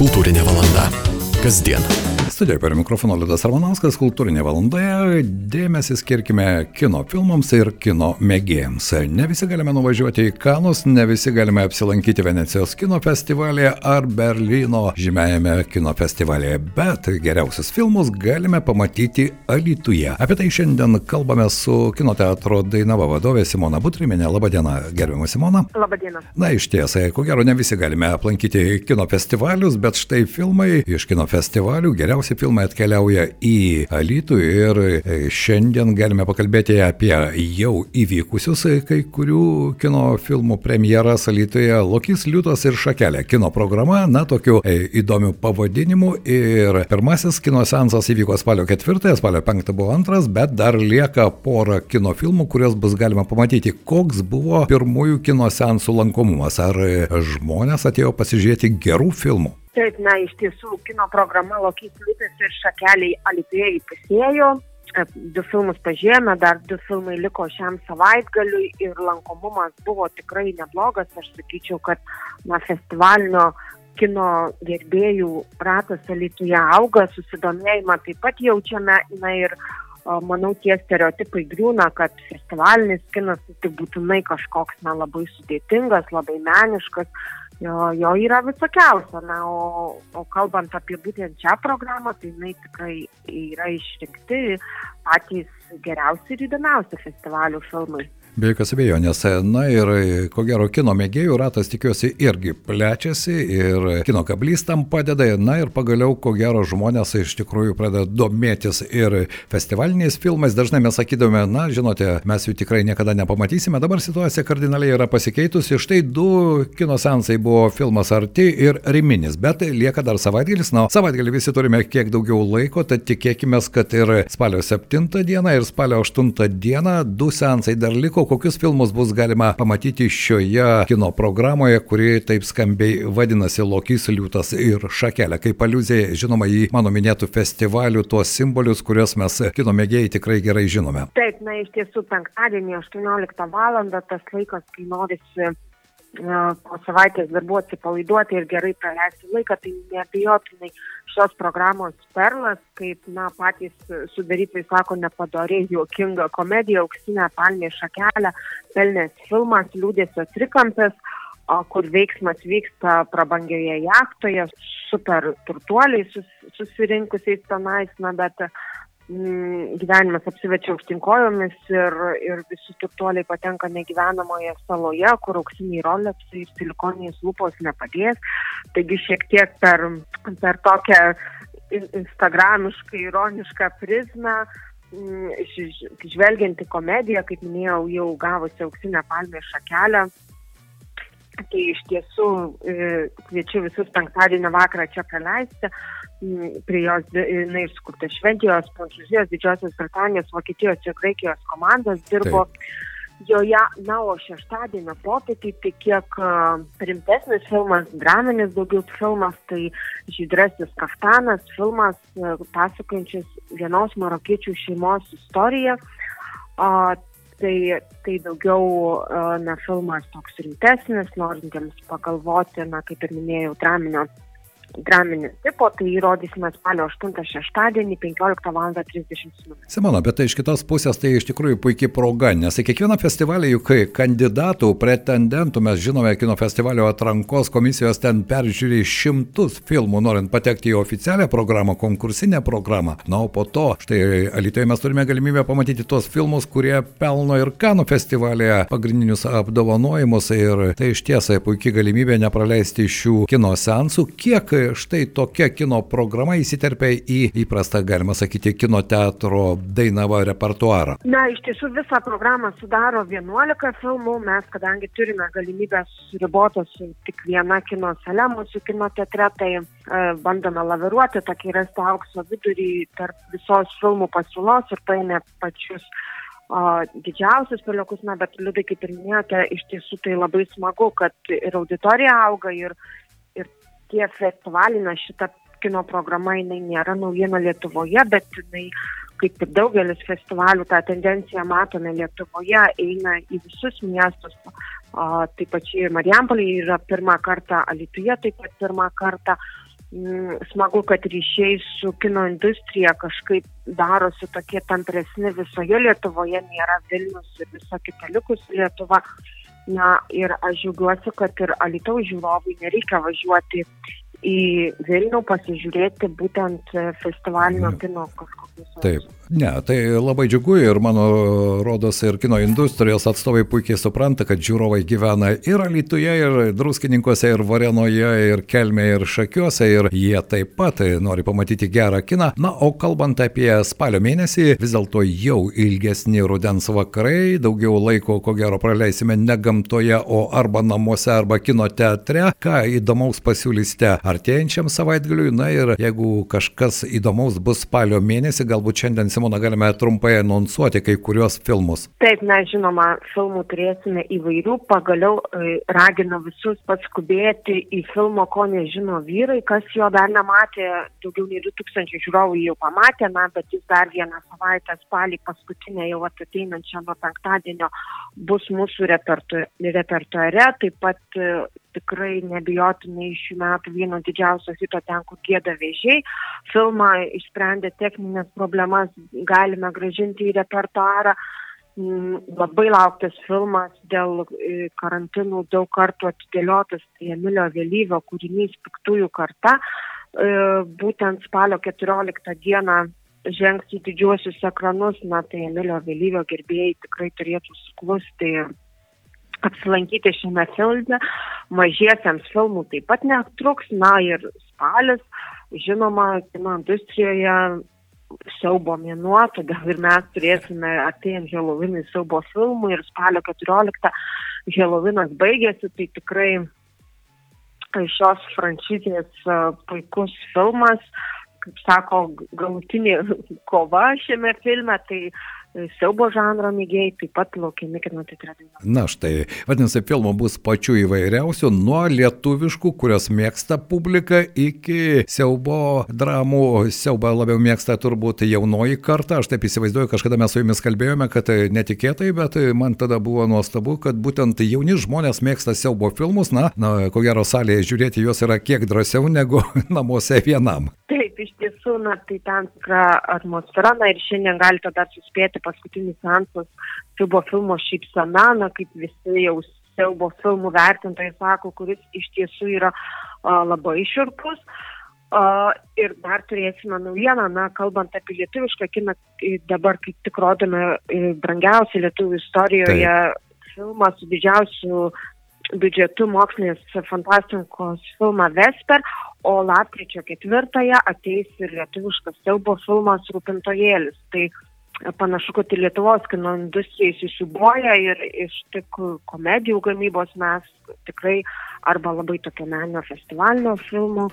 Kultūrinė valanda. Kasdien Studijoje per mikrofoną Liudas Armanauskas, kultūrinė valandoje. Dėmesį skirkime kino filmams ir kino mėgėjams. Ne visi galime nuvažiuoti į Kanus, ne visi galime apsilankyti Venecijos kino festivalėje ar Berlyno žymėjame kino festivalėje, bet geriausius filmus galime pamatyti Alituje. Apie tai šiandien kalbame su kino teatro Dainava vadovė Simona Butriminė. Labadiena, gerbiama Simona. Labadiena. Na, iš tiesą, ko gero ne visi galime aplankyti kino festivalius, bet štai filmai iš kino festivalių geriausiai geriausi filmai atkeliauja į Alytų ir e, šiandien galime pakalbėti apie jau įvykusius e, kai kurių kino filmų premjeras Alytuje Lokys, Liūtos ir Šakelė. Kino programa, na, tokiu e, įdomiu pavadinimu ir pirmasis kino sensas įvyko spalio 4, spalio 5 buvo antras, bet dar lieka pora kino filmų, kuriuos bus galima pamatyti, koks buvo pirmųjų kino sensų lankomumas. Ar žmonės atėjo pasižiūrėti gerų filmų? Taip, na, iš tiesų, kino programa Lokys Liūtis ir Šakeliai Alitėje įpusėjo. E, du filmus pažiūrėjome, dar du filmai liko šiam savaitgaliui ir lankomumas buvo tikrai neblogas. Aš sakyčiau, kad na, festivalinio kino gerbėjų ratas Alituje auga, susidomėjimą taip pat jaučiame. Na ir manau, tie stereotipai griūna, kad festivalinis kinas tai būtinai kažkoks na, labai sudėtingas, labai meniškas jo, jo yra visokiausia. Na, o, o kalbant apie būtent šią programą, tai jinai tikrai yra išrinkti patys geriausi ir įdomiausi festivalių filmai. Be jokios abejonės. Na ir ko gero kino mėgėjų ratas tikiuosi irgi plečiasi ir kino kablys tam padeda. Na ir pagaliau ko gero žmonės iš tikrųjų pradeda domėtis ir festivaliniais filmais. Dažnai mes sakydome, na žinote, mes jų tikrai niekada nepamatysime. Dabar situacija kardinaliai yra pasikeitusi. Štai du kino sensai buvo filmas Arti ir Riminis, bet lieka dar savaitgalis. Na, savaitgalį visi turime kiek daugiau laiko, tad tikėkime, kad ir spalio 7 dieną ir spalio 8 dieną du sensai dar liko kokius filmus bus galima pamatyti šioje kino programoje, kuri taip skambiai vadinasi Lokys, Liūtas ir Šakelė. Kaip aliuzija, žinoma, į mano minėtų festivalių tuos simbolius, kuriuos mes kino mėgėjai tikrai gerai žinome. Taip, na iš tiesų penktadienį 18 val. tas laikas, kai norisi po savaitės darbų atsipalaiduoti ir gerai praleisti laiką, tai neabejotinai šios programos perlas, kaip na, patys sudarytojai sako, nepadoriai juokinga komedija, auksinė palmė šakelė, pelnės filmas, liūdėsio trikampės, kur veiksmas vyksta prabangioje jachtoje, super turtuoliai sus, susirinkusiais tenais, na, bet Mm, gyvenimas apsivečia aukštinkojomis ir, ir visi turtuoliai patenka negyvenamoje saloje, kur auksiniai rolepsai ir silikoniniais lūpos nepadės. Taigi šiek tiek per, per tokią instagramišką, ironišką prizmę mm, žvelgianti komedija, kaip minėjau, jau gavusi auksinę palmę šakelę, Tai iš tiesų e, kviečiu visus penktadienio vakarą čia praleisti. Prie jos jinai sukurta Švedijos, Prancūzijos, Didžiosios Britanijos, Vokietijos ir Graikijos komandos dirbo. Taip. Joje, na, o šeštadienio popietį tai kiek uh, rimtesnis filmas, draminis daugiau filmas, tai Žydrasis kaftanas, filmas uh, pasakojančias vienos marokiečių šeimos istoriją. Uh, tai, tai daugiau na, filmas toks rimtesnis, norintiems pagalvoti, na, kaip ir minėjau, draminio draminio tipo, tai rodysime spalio 8 šeštadienį 15 val. 30 min. Simona, bet tai iš kitos pusės tai iš tikrųjų puikiai proga, nes į kiekvieną festivalį juk kandidatų, pretendentų mes žinome, kino festivalio atrankos komisijos ten peržiūri šimtus filmų, norint patekti į oficialią programą, konkursinę programą. Na, o po to, štai Alitoje mes turime galimybę pamatyti tos filmus, kurie pelno ir Kanų festivalėje pagrindinius apdovanojimus ir tai iš tiesai puikiai galimybė nepraleisti šių kino sensų. Kiek štai tokia kino programa įsiterpia į įprastą, galima sakyti, kino teatro Dainava repertuarą? Na, iš tiesų visą programą sudaro 11 filmų. Mes, kadangi turime galimybę susiriboti su tik viena kino sale mūsų kino teatre, tai e, bandome laviruoti, tokį rasti aukso vidurį tarp visos filmų pasiūlos ir paėmė pačius o, didžiausius peliukus, na, bet liūdai, kaip ir minėjote, iš tiesų tai labai smagu, kad ir auditorija auga, ir, tie festivaliai, na šita kino programa, jinai nėra naujiena Lietuvoje, bet jinai, kaip ir daugelis festivalių, tą tendenciją matome Lietuvoje, eina į visus miestus. O, taip pat čia ir Marijampolė yra pirmą kartą, Alituje taip pat pirmą kartą. mm, smagu, kad ryšiai su kino industrija kažkaip darosi tokie tampresni visoje Lietuvoje, nėra Vilnius ir visa kita likusi Lietuva. Na ir aš džiaugiuosi, kad ir Alitaus žiūrovui nereikia važiuoti į Vilnių pasižiūrėti būtent festivalinio kino kažkokius. Taip. Ne, tai labai džiugu ir mano rodos ir kino industrijos atstovai puikiai supranta, kad žiūrovai gyvena ir Alytuje, ir Druskininkose, ir Varenoje, ir Kelmėje, ir Šakiuose, ir jie taip pat nori pamatyti gerą kiną. Na, o kalbant apie spalio mėnesį, vis dėlto jau ilgesni rudens vakarai, daugiau laiko ko gero praleisime ne gamtoje, o arba namuose, arba kino teatre. Ką įdomaus pasiūlysite artėjančiam savaitgaliui? Na ir jeigu kažkas įdomaus bus spalio mėnesį, galbūt šiandien Simona, galime trumpai anonsuoti kai kurios filmus. Taip, mes žinoma, filmų turėsime įvairių. Pagaliau e, raginu visus paskubėti į filmo, ko nežino vyrai, kas jo dar nematė, daugiau nei 2000 žiūrovų jau pamatė, na, bet jis dar vieną savaitę spalį paskutinę jau ateinančią nuo penktadienio bus mūsų repertuare. Taip pat e, tikrai nebijotinai šių metų vieno didžiausio hito ten, kur gėda vėžiai. Filmą išsprendė techninės problemas, galime gražinti į repertuarą. Mm, labai lauktas filmas dėl e, karantinų daug kartų atidėliotas, tai Emilio Vėlyvio kūrinys Piktųjų karta. E, būtent spalio 14 dieną žengs į didžiuosius ekranus, na tai Emilio Vėlyvio gerbėjai tikrai turėtų suklusti apsilankyti šiame filme. Mažiesiams filmų taip pat netruks, na ir spalis, žinoma, kino industrijoje siaubo mėnuo, todėl ir mes turėsime atėjant Helovinui siaubo filmų ir spalio 14 Helovinas baigėsi, tai tikrai šios franšizės puikus filmas, kaip sako, galutinė kova šiame filme, tai siaubo žanro mėgėjai taip pat laukiami kino teatre. Na štai, vadinasi, filmų bus pačių įvairiausių, nuo lietuviškų, kurios mėgsta publika, iki siaubo dramų. Siaubą labiau mėgsta turbūt jaunoji karta. Aš taip įsivaizduoju, kažkada mes su jumis kalbėjome, kad netikėtai, bet man tada buvo nuostabu, kad būtent jauni žmonės mėgsta siaubo filmus. Na, na ko gero salėje žiūrėti juos yra kiek drąsiau negu namuose vienam. Taip, iš tiesų, na, tai tam tikra atmosfera, na ir šiandien galite dar suspėti paskutinis seansas siaubo filmo Šypsena, na kaip visi jau siaubo filmų vertintojai sako, kuris iš tiesų yra a, labai širpus. Uh, ir dar turėsime naujieną, na, kalbant apie lietuvišką kiną, dabar kaip tik rodome brangiausią lietuvių istorijoje Taip. filmą su didžiausiu biudžetu mokslinės fantastikos filmą Vesper, o lapkričio ketvirtąją ateis ir lietuviškas siaubo filmas Rūpintojėlis. Tai panašu, kad ir Lietuvos kino industrija įsisiubuoja ir iš tik komedijų gamybos mes tikrai arba labai tokio meninio festivalinio filmų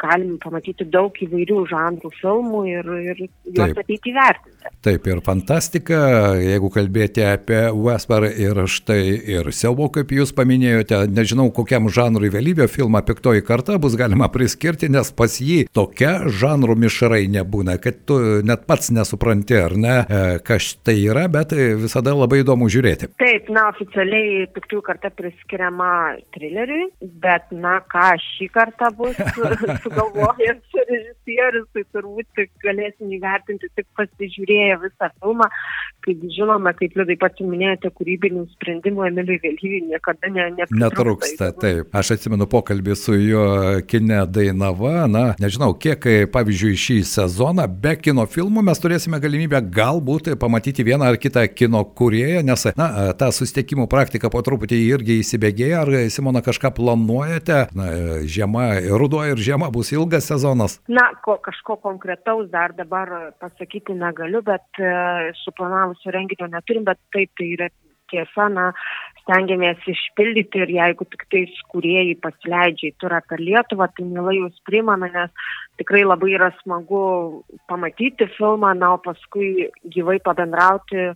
galim pamatyti daug įvairių žanrų filmų ir, ir juos ateiti įvertinti. Taip, ir fantastika, jeigu kalbėti apie Vesper ir štai ir siaubo, kaip jūs paminėjote, nežinau, kokiam žanrui vėlybė filmą Piktoji karta bus galima priskirti, nes pas jį tokia žanrų mišrai nebūna, kad tu net pats nesupranti, ar ne, e, kas tai yra, bet visada labai įdomu žiūrėti. Taip, na, oficialiai Piktųjų karta priskiriama trileriui, bet, na, ką šį kartą bus sugalvojęs režisierius, tai turbūt galėsim įvertinti tik pasižiūrėję visą filmą. Kaip žinome, kaip liudai pati minėjote, kūrybinių sprendimų Emiliui Vėlyviui niekada ne, netrūksta. Taip, aš atsimenu pokalbį su juo kine Dainava, na, nežinau, kiek, pavyzdžiui, šį sezoną be kino filmų mes turėsime galimybę galbūt pamatyti vieną ar kitą kino kurėją, nes, na, ta susitikimų praktika po truputį irgi įsibėgėja. Ar Simona kažką planuojate? Na, žiema, ruduo ir žiema bus ilgas sezonas. Na, ko, kažko konkretaus dar dabar pasakyti negaliu, bet e, suplanavusio renginio neturim, bet taip tai yra tiesa, na, stengiamės išpildyti ir jeigu tik tais kuriejai pasileidžia į turą per Lietuvą, tai mielai jūs primame, nes tikrai labai yra smagu pamatyti filmą, na, o paskui gyvai pabendrauti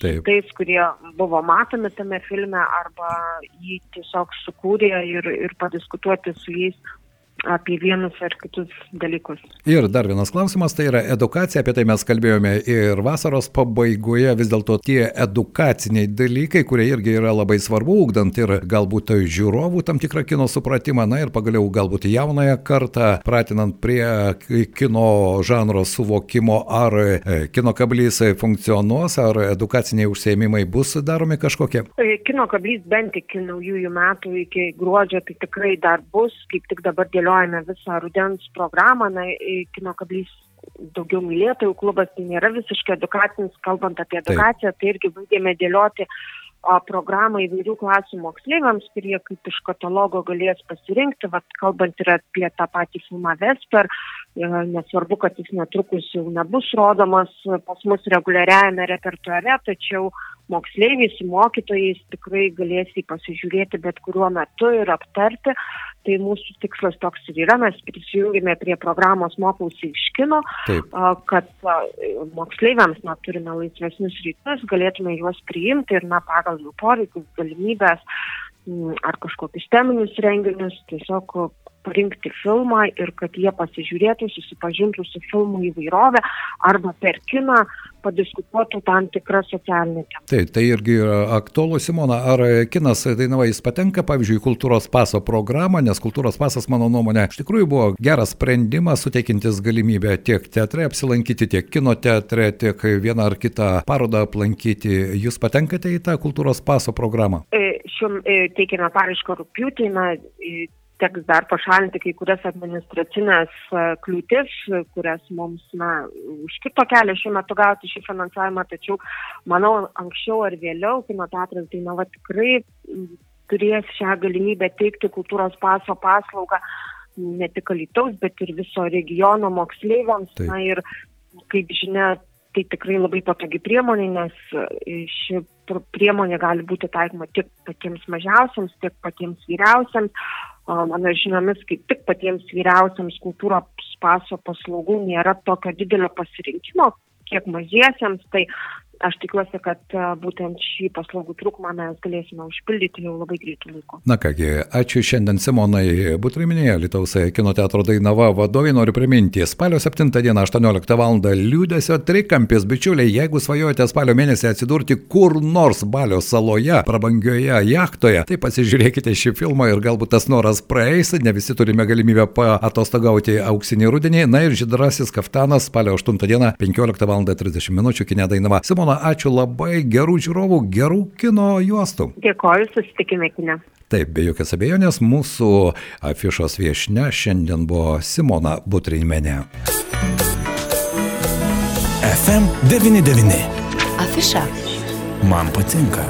Taip. tais, kurie buvo matomi tame filme arba jį tiesiog sukūrė ir, ir padiskutuoti su jais apie vienus ar kitus dalykus. Ir dar vienas klausimas, tai yra edukacija, apie tai mes kalbėjome ir vasaros pabaigoje, vis dėlto tie edukaciniai dalykai, kurie irgi yra labai svarbu, ugdant ir galbūt žiūrovų tam tikrą kino supratimą, na ir pagaliau galbūt jaunąją kartą, pratinant prie kino žanro suvokimo, ar e, kino kablys funkcionuos, ar edukaciniai užsiemimai bus daromi kažkokie. E, kino kablys bent iki naujųjų metų, iki gruodžio, tai tikrai dar bus, kaip tik dabar dėliojame dėliojame visą rudens programą, na, kino kablys daugiau mylėtojų klubas, tai nėra visiškai edukacinis, kalbant apie edukaciją, Taip. tai irgi baigėme dėlioti o, programą įvairių klasių moksleiviams, kurie kaip iš katalogo galės pasirinkti, vat, kalbant ir apie tą patį filmą Vesper, e, nesvarbu, kad jis netrukus jau nebus rodomas pas mus reguliariajame repertuare, tačiau moksleiviai su mokytojais tikrai galės jį pasižiūrėti bet kuriuo metu ir aptarti. Tai mūsų tikslas toks ir yra, mes prisijungėme prie programos Mokausi iš kino, Taip. kad moksleiviams na, turime laisvesnius rytus, galėtume juos priimti ir na, pagal jų poreikius, galimybės ar kažkokius teminius renginius, tiesiog parinkti filmą ir kad jie pasižiūrėtų, susipažintų su filmų įvairovė arba per kiną padiskutuotų tam tikrą socialinę temą. Taip, tai irgi aktualu, Simona, ar kinas Dainava jis patenka, pavyzdžiui, kultūros paso programą, nes kultūros pasas, mano nuomonė, iš tikrųjų buvo geras sprendimas, suteikintis galimybę tiek teatre apsilankyti, tiek kino teatre, tiek vieną ar kitą parodą aplankyti. Jūs patenkate į tą kultūros paso programą? E, šiuo e, teikiame paraišką rūpjūtį, na, teks dar pašalinti kai kurias administracinės e, kliūtis, kurias mums na, užkirto kelią šiuo metu gauti šį finansavimą, tačiau manau, anksčiau ar vėliau kino teatras tai na, va, tikrai turės šią galimybę teikti kultūros paso paslaugą ne tik Alitaus, bet ir viso regiono moksleiviams. Taip. Na ir kaip žinia, tai tikrai labai patogi priemonė, nes e, ši priemonė gali būti taikoma tiek patiems mažiausiams, tiek patiems vyriausiams, mano žiniomis, kaip tik patiems vyriausiams kultūros paso paslaugų nėra tokio didelio pasirinkimo, kiek mažiesiems, tai aš tikiuosi, kad e, būtent šį paslaugų trūkumą mes galėsime užpildyti jau labai greitų laikų. Na kągi, ačiū šiandien Simonai Butriminėje, Lietuvos kino teatro Dainava vadovai. Noriu priminti, spalio 7 dieną 18 val. liūdėsio trikampės, bičiuliai, jeigu svajojate spalio mėnesį atsidurti kur nors Balio saloje, prabangioje jachtoje, tai pasižiūrėkite šį filmą ir galbūt tas noras praeis, ne visi turime galimybę paatostogauti auksinį rudenį. Na ir žydrasis kaftanas spalio 8 dieną 15 val. 30 min. kine Dainava. Simona, Simona, ačiū labai, gerų žiūrovų, gerų kino juostų. Dėkoju, susitikime kine. Taip, be jokios abejonės, mūsų afišos viešne šiandien buvo Simona Butrinmenė. FM99. Afiša. Man patinka.